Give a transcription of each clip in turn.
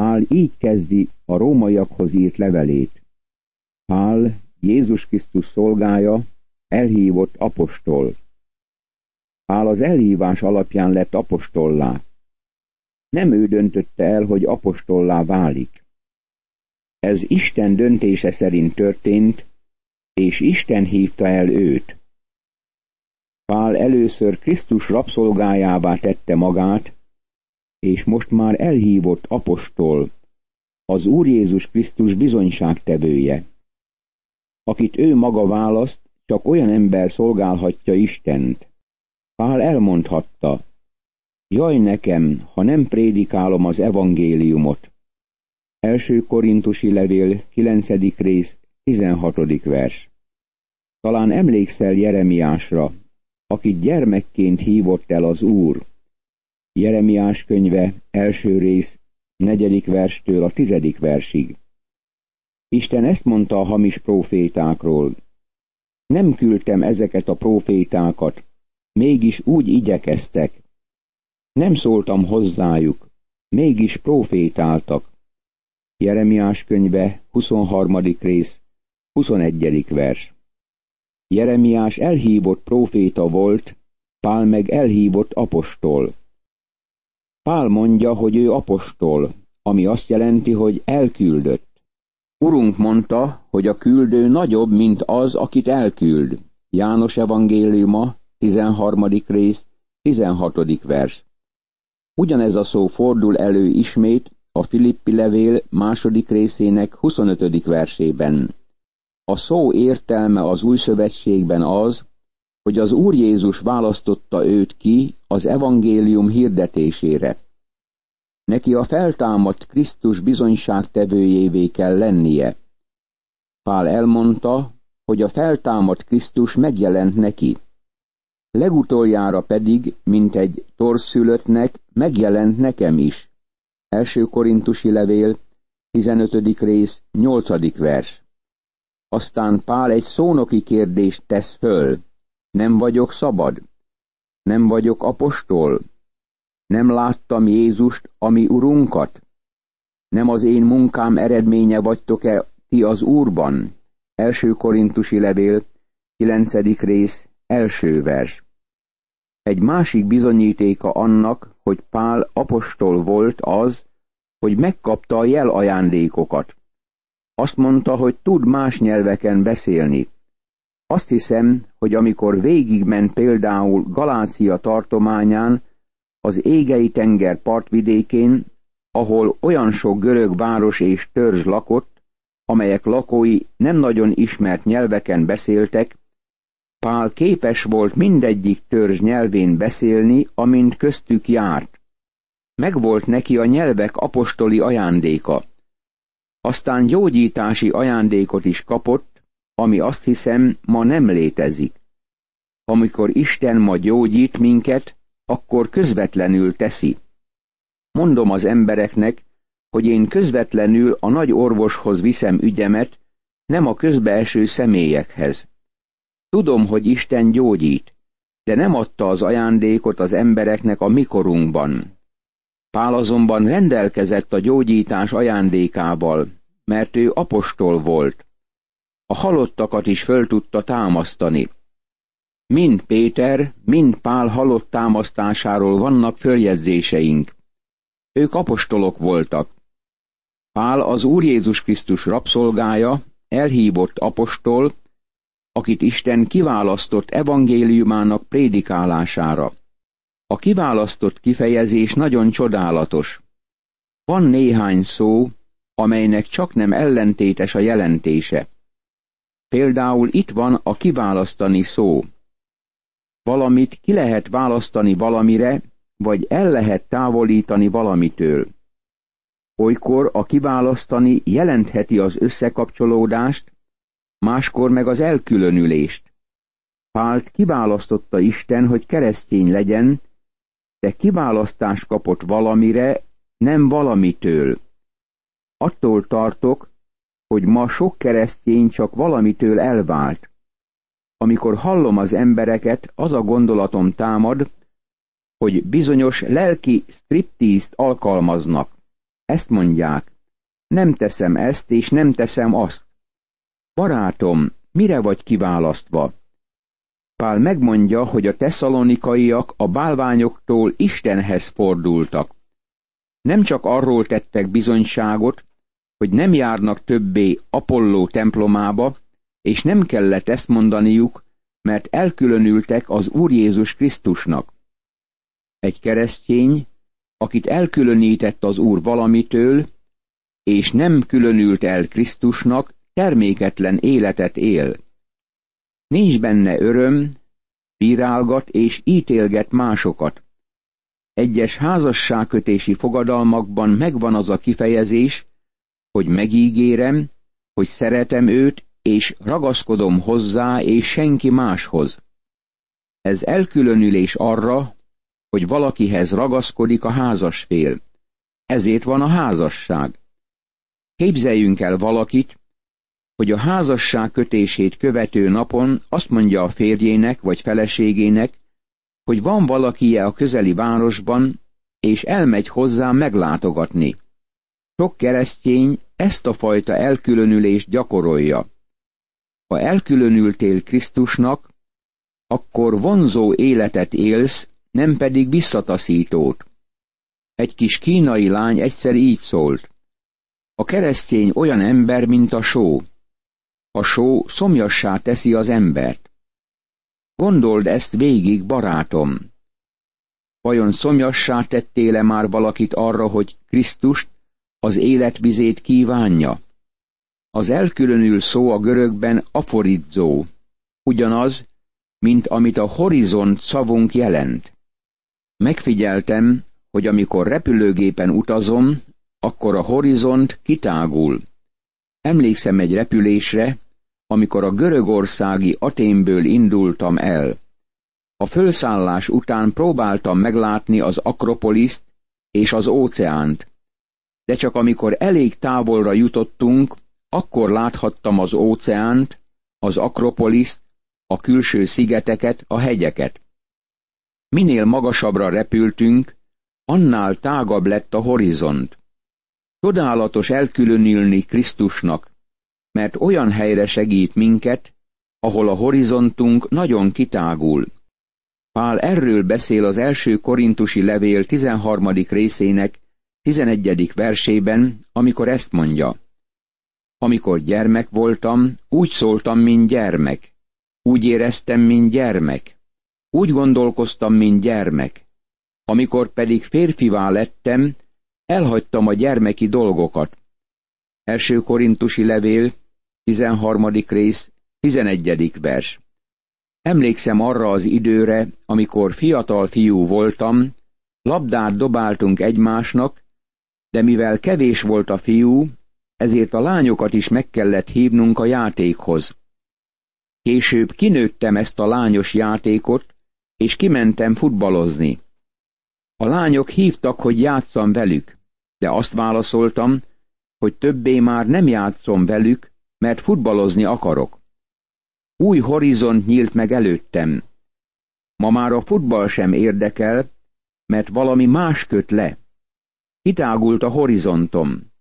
Pál így kezdi a rómaiakhoz írt levelét. Pál, Jézus Krisztus szolgája, elhívott apostol. Pál az elhívás alapján lett apostollá. Nem ő döntötte el, hogy apostollá válik. Ez Isten döntése szerint történt, és Isten hívta el őt. Pál először Krisztus rabszolgájává tette magát, és most már elhívott apostol, az Úr Jézus Krisztus bizonyságtevője. Akit ő maga választ, csak olyan ember szolgálhatja Istent. Pál elmondhatta, jaj nekem, ha nem prédikálom az evangéliumot. Első korintusi levél, 9. rész, 16. vers. Talán emlékszel Jeremiásra, akit gyermekként hívott el az Úr. Jeremiás könyve, első rész, negyedik verstől a tizedik versig. Isten ezt mondta a hamis profétákról. Nem küldtem ezeket a profétákat, mégis úgy igyekeztek. Nem szóltam hozzájuk, mégis profétáltak. Jeremiás könyve, 23. rész, 21. vers. Jeremiás elhívott próféta volt, Pál meg elhívott apostol. Pál mondja, hogy ő apostol, ami azt jelenti, hogy elküldött. Urunk mondta, hogy a küldő nagyobb, mint az, akit elküld. János evangéliuma, 13. rész, 16. vers. Ugyanez a szó fordul elő ismét a Filippi levél második részének 25. versében. A szó értelme az új szövetségben az, hogy az Úr Jézus választotta őt ki az evangélium hirdetésére. Neki a feltámadt Krisztus bizonyságtevőjévé kell lennie. Pál elmondta, hogy a feltámadt Krisztus megjelent neki. Legutoljára pedig, mint egy torszülöttnek, megjelent nekem is. Első korintusi levél, 15. rész, 8. vers. Aztán Pál egy szónoki kérdést tesz föl. Nem vagyok szabad? Nem vagyok apostol? Nem láttam Jézust, ami urunkat? Nem az én munkám eredménye vagytok-e ti az Úrban? Első korintusi levél, 9. rész, első vers. Egy másik bizonyítéka annak, hogy Pál apostol volt az, hogy megkapta a jel ajándékokat. Azt mondta, hogy tud más nyelveken beszélni. Azt hiszem, hogy amikor végigment például Galácia tartományán, az égei tenger partvidékén, ahol olyan sok görög város és törzs lakott, amelyek lakói nem nagyon ismert nyelveken beszéltek, Pál képes volt mindegyik törzs nyelvén beszélni, amint köztük járt. Megvolt neki a nyelvek apostoli ajándéka. Aztán gyógyítási ajándékot is kapott, ami azt hiszem ma nem létezik. Amikor Isten ma gyógyít minket, akkor közvetlenül teszi. Mondom az embereknek, hogy én közvetlenül a nagy orvoshoz viszem ügyemet, nem a közbeeső személyekhez. Tudom, hogy Isten gyógyít, de nem adta az ajándékot az embereknek a mikorunkban. Pál azonban rendelkezett a gyógyítás ajándékával, mert ő apostol volt. A halottakat is föl tudta támasztani. Mind Péter, mind Pál halott támasztásáról vannak följegyzéseink. Ők apostolok voltak. Pál az Úr Jézus Krisztus rabszolgája, elhívott apostol, akit Isten kiválasztott evangéliumának prédikálására. A kiválasztott kifejezés nagyon csodálatos. Van néhány szó, amelynek csak nem ellentétes a jelentése. Például itt van a kiválasztani szó. Valamit ki lehet választani valamire, vagy el lehet távolítani valamitől. Olykor a kiválasztani jelentheti az összekapcsolódást, máskor meg az elkülönülést. Pált kiválasztotta Isten, hogy keresztény legyen, de kiválasztás kapott valamire, nem valamitől. Attól tartok, hogy ma sok keresztény csak valamitől elvált. Amikor hallom az embereket, az a gondolatom támad, hogy bizonyos lelki striptízt alkalmaznak. ezt mondják, nem teszem ezt, és nem teszem azt. Barátom, mire vagy kiválasztva? Pál megmondja, hogy a tesszalonikaiak a bálványoktól Istenhez fordultak. Nem csak arról tettek bizonyságot, hogy nem járnak többé Apolló templomába, és nem kellett ezt mondaniuk, mert elkülönültek az Úr Jézus Krisztusnak. Egy keresztény, akit elkülönített az Úr valamitől, és nem különült el Krisztusnak, terméketlen életet él. Nincs benne öröm, bírálgat és ítélget másokat. Egyes házasságkötési fogadalmakban megvan az a kifejezés, hogy megígérem, hogy szeretem őt, és ragaszkodom hozzá, és senki máshoz. Ez elkülönülés arra, hogy valakihez ragaszkodik a házasfél. Ezért van a házasság. Képzeljünk el valakit, hogy a házasság kötését követő napon azt mondja a férjének vagy feleségének, hogy van valakije a közeli városban, és elmegy hozzá meglátogatni. Sok keresztény ezt a fajta elkülönülést gyakorolja. Ha elkülönültél Krisztusnak, akkor vonzó életet élsz, nem pedig visszataszítót. Egy kis kínai lány egyszer így szólt. A keresztény olyan ember, mint a só. A só szomjassá teszi az embert. Gondold ezt végig, barátom. Vajon szomjassá tettél-e már valakit arra, hogy Krisztust, az életvizét kívánja? Az elkülönül szó a görögben aforidzó, ugyanaz, mint amit a horizont szavunk jelent. Megfigyeltem, hogy amikor repülőgépen utazom, akkor a horizont kitágul. Emlékszem egy repülésre, amikor a görögországi Aténből indultam el. A fölszállás után próbáltam meglátni az Akropoliszt és az óceánt, de csak amikor elég távolra jutottunk, akkor láthattam az óceánt, az Akropoliszt, a külső szigeteket, a hegyeket. Minél magasabbra repültünk, annál tágabb lett a horizont. Csodálatos elkülönülni Krisztusnak, mert olyan helyre segít minket, ahol a horizontunk nagyon kitágul. Pál erről beszél az első korintusi levél 13. részének 11. versében, amikor ezt mondja. Amikor gyermek voltam, úgy szóltam, mint gyermek. Úgy éreztem, mint gyermek. Úgy gondolkoztam, mint gyermek. Amikor pedig férfivá lettem, elhagytam a gyermeki dolgokat. Első korintusi levél, 13. rész, 11. vers. Emlékszem arra az időre, amikor fiatal fiú voltam, labdát dobáltunk egymásnak, de mivel kevés volt a fiú, ezért a lányokat is meg kellett hívnunk a játékhoz. Később kinőttem ezt a lányos játékot, és kimentem futballozni. A lányok hívtak, hogy játszam velük, de azt válaszoltam, hogy többé már nem játszom velük, mert futballozni akarok. Új horizont nyílt meg előttem. Ma már a futball sem érdekel, mert valami más köt le. Kitágult a horizontom.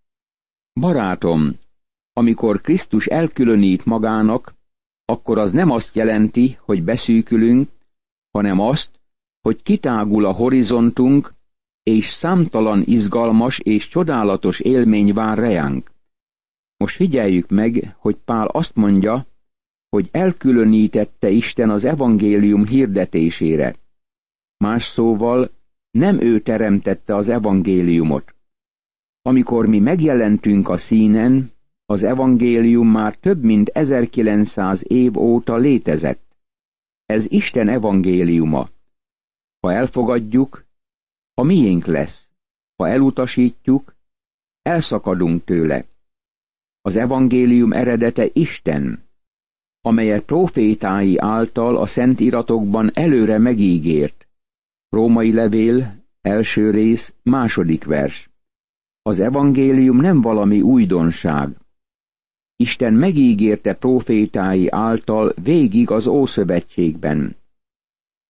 Barátom, amikor Krisztus elkülönít magának, akkor az nem azt jelenti, hogy beszűkülünk, hanem azt, hogy kitágul a horizontunk, és számtalan izgalmas és csodálatos élmény vár rejánk. Most figyeljük meg, hogy Pál azt mondja, hogy elkülönítette Isten az evangélium hirdetésére. Más szóval nem ő teremtette az evangéliumot. Amikor mi megjelentünk a színen, az evangélium már több mint 1900 év óta létezett. Ez Isten evangéliuma. Ha elfogadjuk, a miénk lesz. Ha elutasítjuk, elszakadunk tőle. Az evangélium eredete Isten, amelyet profétái által a szent iratokban előre megígért. Római levél, első rész, második vers. Az evangélium nem valami újdonság. Isten megígérte profétái által végig az Ószövetségben.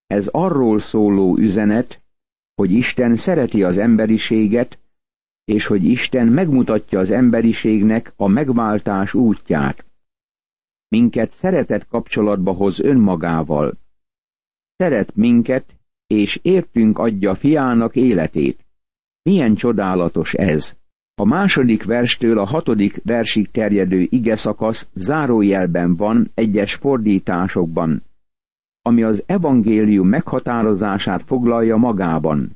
Ez arról szóló üzenet, hogy Isten szereti az emberiséget, és hogy Isten megmutatja az emberiségnek a megváltás útját. Minket szeretet kapcsolatba hoz önmagával. Szeret minket, és értünk adja fiának életét. Milyen csodálatos ez! A második verstől a hatodik versig terjedő ige szakasz zárójelben van egyes fordításokban, ami az evangélium meghatározását foglalja magában.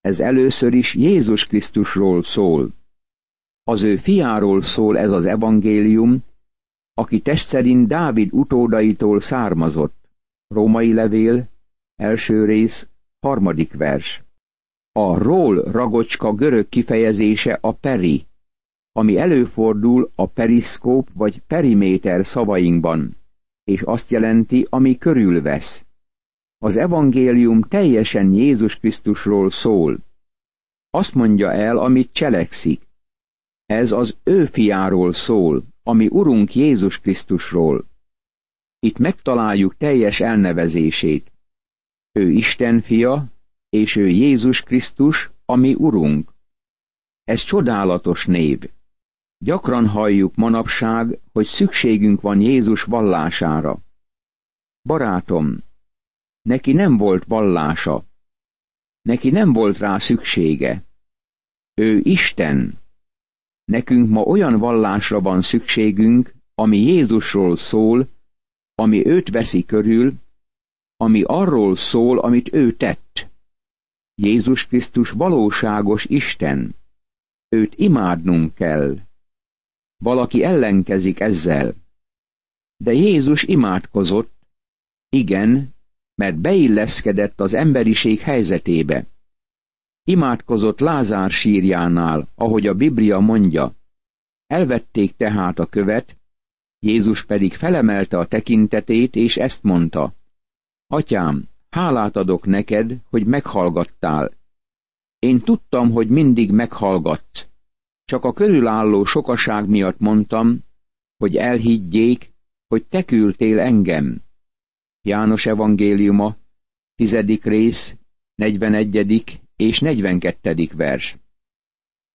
Ez először is Jézus Krisztusról szól. Az ő fiáról szól ez az evangélium, aki test szerint Dávid utódaitól származott. Római levél, első rész, harmadik vers. A ról ragocska görög kifejezése a peri, ami előfordul a periszkóp vagy periméter szavainkban, és azt jelenti, ami körülvesz. Az evangélium teljesen Jézus Krisztusról szól. Azt mondja el, amit cselekszik. Ez az ő fiáról szól, ami Urunk Jézus Krisztusról. Itt megtaláljuk teljes elnevezését. Ő Isten fia, és ő Jézus Krisztus, ami Urunk. Ez csodálatos név. Gyakran halljuk manapság, hogy szükségünk van Jézus vallására. Barátom, neki nem volt vallása. Neki nem volt rá szüksége. Ő Isten. Nekünk ma olyan vallásra van szükségünk, ami Jézusról szól, ami őt veszi körül, ami arról szól, amit ő tett. Jézus Krisztus valóságos Isten. Őt imádnunk kell. Valaki ellenkezik ezzel. De Jézus imádkozott, igen, mert beilleszkedett az emberiség helyzetébe. Imádkozott Lázár sírjánál, ahogy a Biblia mondja. Elvették tehát a követ, Jézus pedig felemelte a tekintetét, és ezt mondta. Atyám, hálát adok neked, hogy meghallgattál. Én tudtam, hogy mindig meghallgatsz. Csak a körülálló sokaság miatt mondtam, hogy elhiggyék, hogy te küldtél engem. János evangéliuma, tizedik rész, negyvenegyedik és negyvenkettedik vers.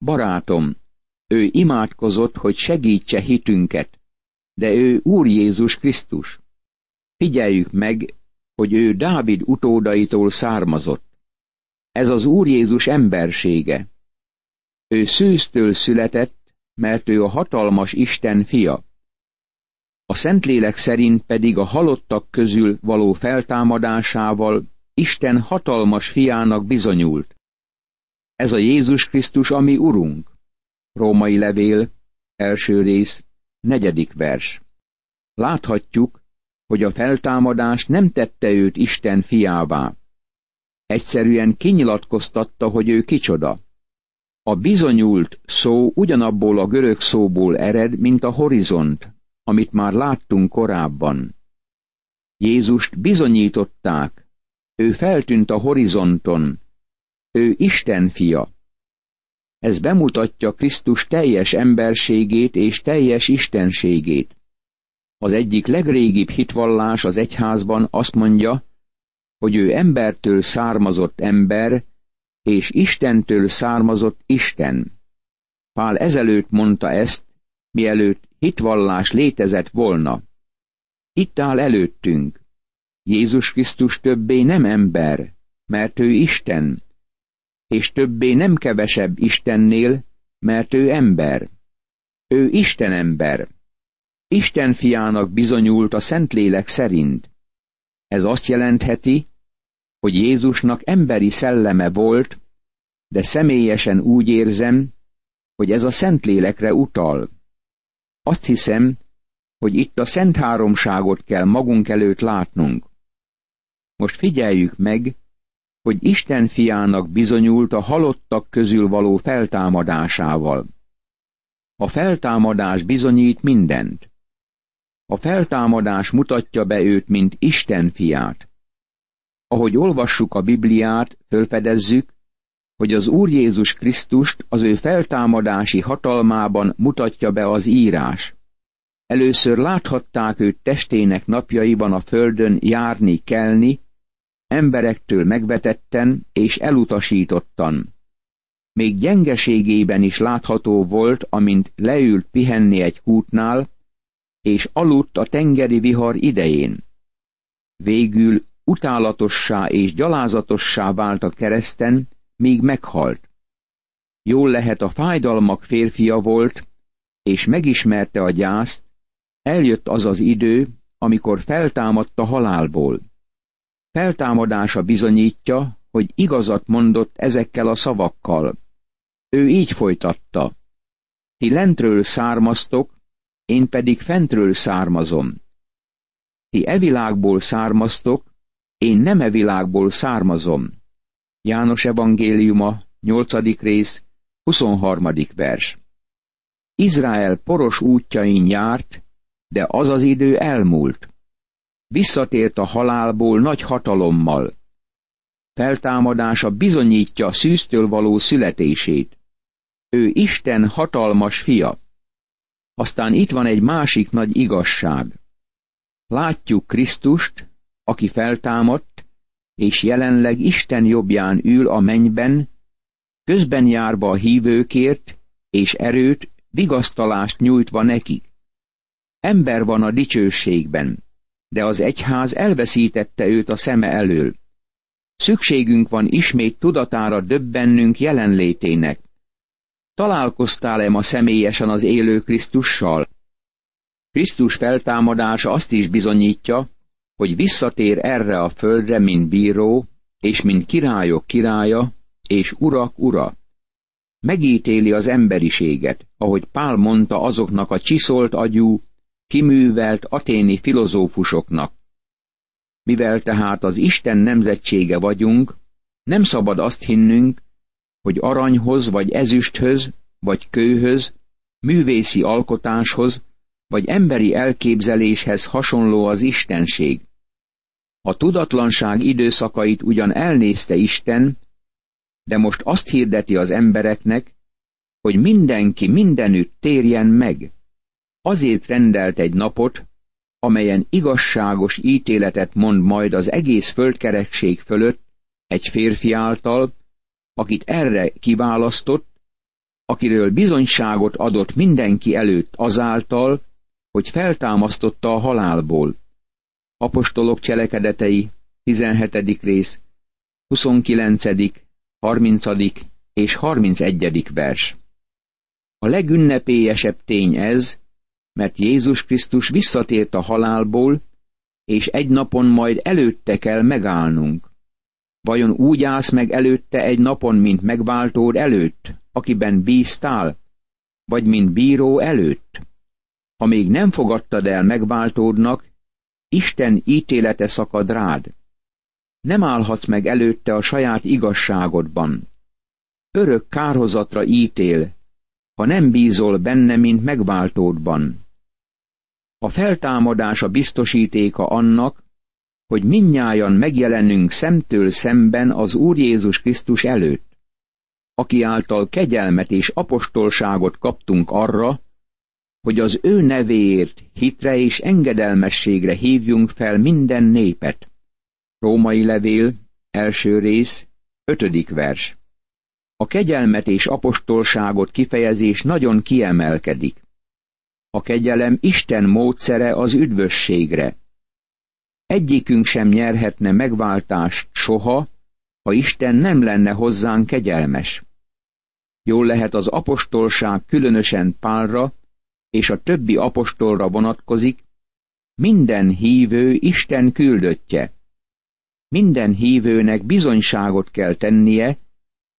Barátom, ő imádkozott, hogy segítse hitünket, de ő Úr Jézus Krisztus. Figyeljük meg, hogy ő Dávid utódaitól származott. Ez az Úr Jézus embersége. Ő szűztől született, mert ő a hatalmas Isten fia. A Szentlélek szerint pedig a halottak közül való feltámadásával Isten hatalmas fiának bizonyult. Ez a Jézus Krisztus, ami Urunk. Római levél, első rész, negyedik vers. Láthatjuk, hogy a feltámadás nem tette őt Isten fiává. Egyszerűen kinyilatkoztatta, hogy ő kicsoda. A bizonyult szó ugyanabból a görög szóból ered, mint a horizont, amit már láttunk korábban. Jézust bizonyították, ő feltűnt a horizonton, ő Isten fia. Ez bemutatja Krisztus teljes emberségét és teljes istenségét. Az egyik legrégibb hitvallás az egyházban azt mondja, hogy ő embertől származott ember, és Istentől származott Isten. Pál ezelőtt mondta ezt, mielőtt hitvallás létezett volna. Itt áll előttünk. Jézus Krisztus többé nem ember, mert ő Isten, és többé nem kevesebb Istennél, mert ő ember. Ő Isten ember. Isten fiának bizonyult a Szentlélek szerint. Ez azt jelentheti, hogy Jézusnak emberi szelleme volt, de személyesen úgy érzem, hogy ez a Szentlélekre utal. Azt hiszem, hogy itt a Szent Háromságot kell magunk előtt látnunk. Most figyeljük meg, hogy Isten fiának bizonyult a halottak közül való feltámadásával. A feltámadás bizonyít mindent. A feltámadás mutatja be őt, mint Isten fiát. Ahogy olvassuk a Bibliát, fölfedezzük, hogy az Úr Jézus Krisztust az ő feltámadási hatalmában mutatja be az írás. Először láthatták őt testének napjaiban a földön járni, kelni, emberektől megvetetten és elutasítottan. még gyengeségében is látható volt, amint leült pihenni egy kútnál, és aludt a tengeri vihar idején. Végül utálatossá és gyalázatossá vált a kereszten, míg meghalt. Jól lehet a fájdalmak férfia volt, és megismerte a gyászt, eljött az az idő, amikor feltámadt a halálból. Feltámadása bizonyítja, hogy igazat mondott ezekkel a szavakkal. Ő így folytatta. Ti lentről származtok, én pedig fentről származom. Ti e világból származtok, én nem e világból származom. János evangéliuma, 8. rész, 23. vers. Izrael poros útjain járt, de az az idő elmúlt. Visszatért a halálból nagy hatalommal. Feltámadása bizonyítja szűztől való születését. Ő Isten hatalmas fia. Aztán itt van egy másik nagy igazság. Látjuk Krisztust, aki feltámadt, és jelenleg Isten jobbján ül a mennyben, közben járva a hívőkért, és erőt, vigasztalást nyújtva nekik. Ember van a dicsőségben, de az egyház elveszítette őt a szeme elől. Szükségünk van ismét tudatára döbbennünk jelenlétének. Találkoztál-e ma személyesen az élő Krisztussal? Krisztus feltámadása azt is bizonyítja, hogy visszatér erre a földre, mint bíró, és mint királyok királya, és urak ura. Megítéli az emberiséget, ahogy Pál mondta azoknak a csiszolt agyú, kiművelt aténi filozófusoknak. Mivel tehát az Isten nemzetsége vagyunk, nem szabad azt hinnünk, hogy aranyhoz, vagy ezüsthöz, vagy kőhöz, művészi alkotáshoz, vagy emberi elképzeléshez hasonló az istenség. A tudatlanság időszakait ugyan elnézte Isten, de most azt hirdeti az embereknek, hogy mindenki mindenütt térjen meg. Azért rendelt egy napot, amelyen igazságos ítéletet mond majd az egész földkerekség fölött egy férfi által, akit erre kiválasztott, akiről bizonyságot adott mindenki előtt azáltal, hogy feltámasztotta a halálból. Apostolok cselekedetei, 17. rész, 29., 30. és 31. vers. A legünnepélyesebb tény ez, mert Jézus Krisztus visszatért a halálból, és egy napon majd előtte kell megállnunk. Vajon úgy állsz meg előtte egy napon, mint megváltód előtt, akiben bíztál, vagy mint bíró előtt? Ha még nem fogadtad el megváltódnak, Isten ítélete szakad rád. Nem állhatsz meg előtte a saját igazságodban. Örök kárhozatra ítél, ha nem bízol benne, mint megváltódban. A feltámadás a biztosítéka annak, hogy minnyájan megjelenünk szemtől szemben az Úr Jézus Krisztus előtt, aki által kegyelmet és apostolságot kaptunk arra, hogy az ő nevéért hitre és engedelmességre hívjunk fel minden népet. Római levél, első rész, ötödik vers. A kegyelmet és apostolságot kifejezés nagyon kiemelkedik. A kegyelem Isten módszere az üdvösségre. Egyikünk sem nyerhetne megváltást soha, ha Isten nem lenne hozzánk kegyelmes. Jól lehet az apostolság különösen Pálra és a többi apostolra vonatkozik, minden hívő Isten küldöttje. Minden hívőnek bizonyságot kell tennie,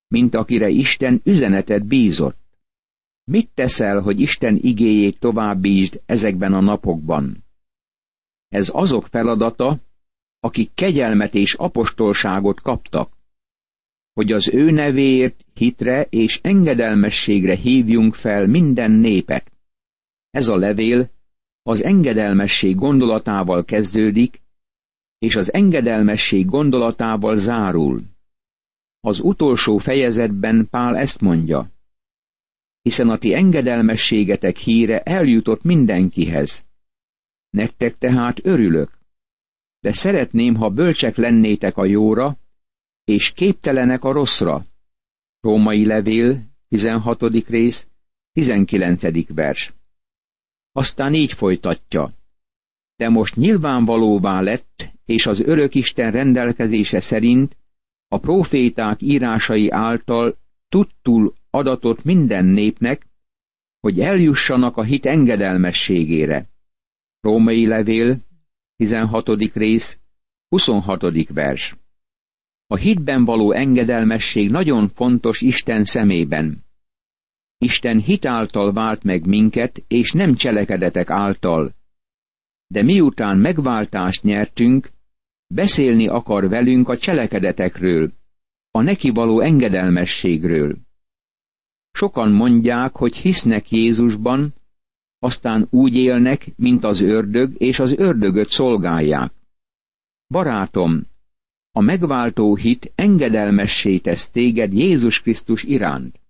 mint akire Isten üzenetet bízott. Mit teszel, hogy Isten igéjét továbbítsd ezekben a napokban? Ez azok feladata, akik kegyelmet és apostolságot kaptak, hogy az ő nevéért hitre és engedelmességre hívjunk fel minden népet. Ez a levél az engedelmesség gondolatával kezdődik, és az engedelmesség gondolatával zárul. Az utolsó fejezetben Pál ezt mondja, hiszen a ti engedelmességetek híre eljutott mindenkihez. Nektek tehát örülök, de szeretném, ha bölcsek lennétek a jóra, és képtelenek a rosszra. Római levél, 16. rész, 19. vers. Aztán így folytatja. De most nyilvánvalóvá lett, és az örök Isten rendelkezése szerint a proféták írásai által tudtul adatot minden népnek, hogy eljussanak a hit engedelmességére. Római levél, 16. rész, 26. vers. A hitben való engedelmesség nagyon fontos Isten szemében. Isten hit által vált meg minket, és nem cselekedetek által. De miután megváltást nyertünk, beszélni akar velünk a cselekedetekről, a neki való engedelmességről. Sokan mondják, hogy hisznek Jézusban, aztán úgy élnek, mint az ördög, és az ördögöt szolgálják. Barátom, a megváltó hit engedelmessé tesz téged Jézus Krisztus iránt.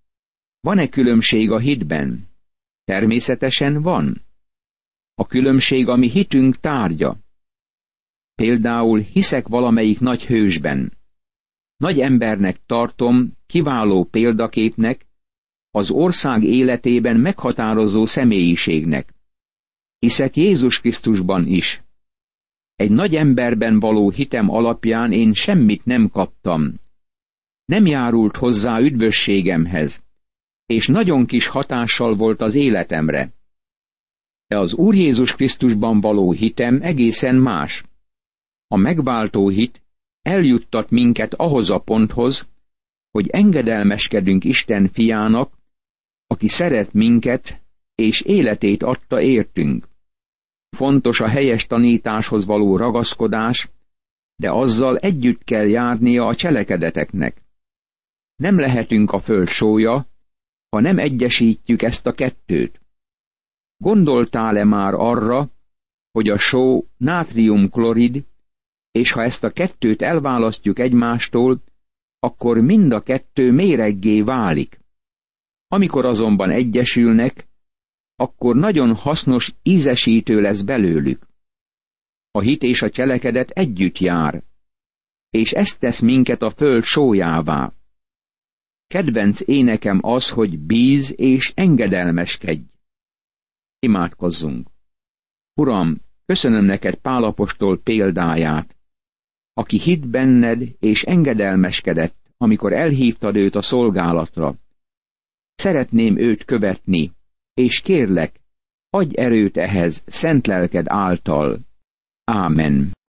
Van-e különbség a hitben? Természetesen van. A különbség a mi hitünk tárgya. Például hiszek valamelyik nagy hősben. Nagy embernek tartom, kiváló példaképnek, az ország életében meghatározó személyiségnek. Hiszek Jézus Krisztusban is. Egy nagy emberben való hitem alapján én semmit nem kaptam. Nem járult hozzá üdvösségemhez, és nagyon kis hatással volt az életemre. De az Úr Jézus Krisztusban való hitem egészen más. A megváltó hit eljuttat minket ahhoz a ponthoz, hogy engedelmeskedünk Isten fiának, aki szeret minket, és életét adta értünk. Fontos a helyes tanításhoz való ragaszkodás, de azzal együtt kell járnia a cselekedeteknek. Nem lehetünk a föld sója, ha nem egyesítjük ezt a kettőt. Gondoltál-e már arra, hogy a só nátriumklorid, és ha ezt a kettőt elválasztjuk egymástól, akkor mind a kettő méreggé válik. Amikor azonban egyesülnek, akkor nagyon hasznos ízesítő lesz belőlük. A hit és a cselekedet együtt jár, és ezt tesz minket a föld sójává. Kedvenc énekem az, hogy bíz és engedelmeskedj. Imádkozzunk. Uram, köszönöm neked Pálapostól példáját, aki hit benned és engedelmeskedett, amikor elhívtad őt a szolgálatra. Szeretném őt követni, és kérlek, adj erőt ehhez szent lelked által. Ámen.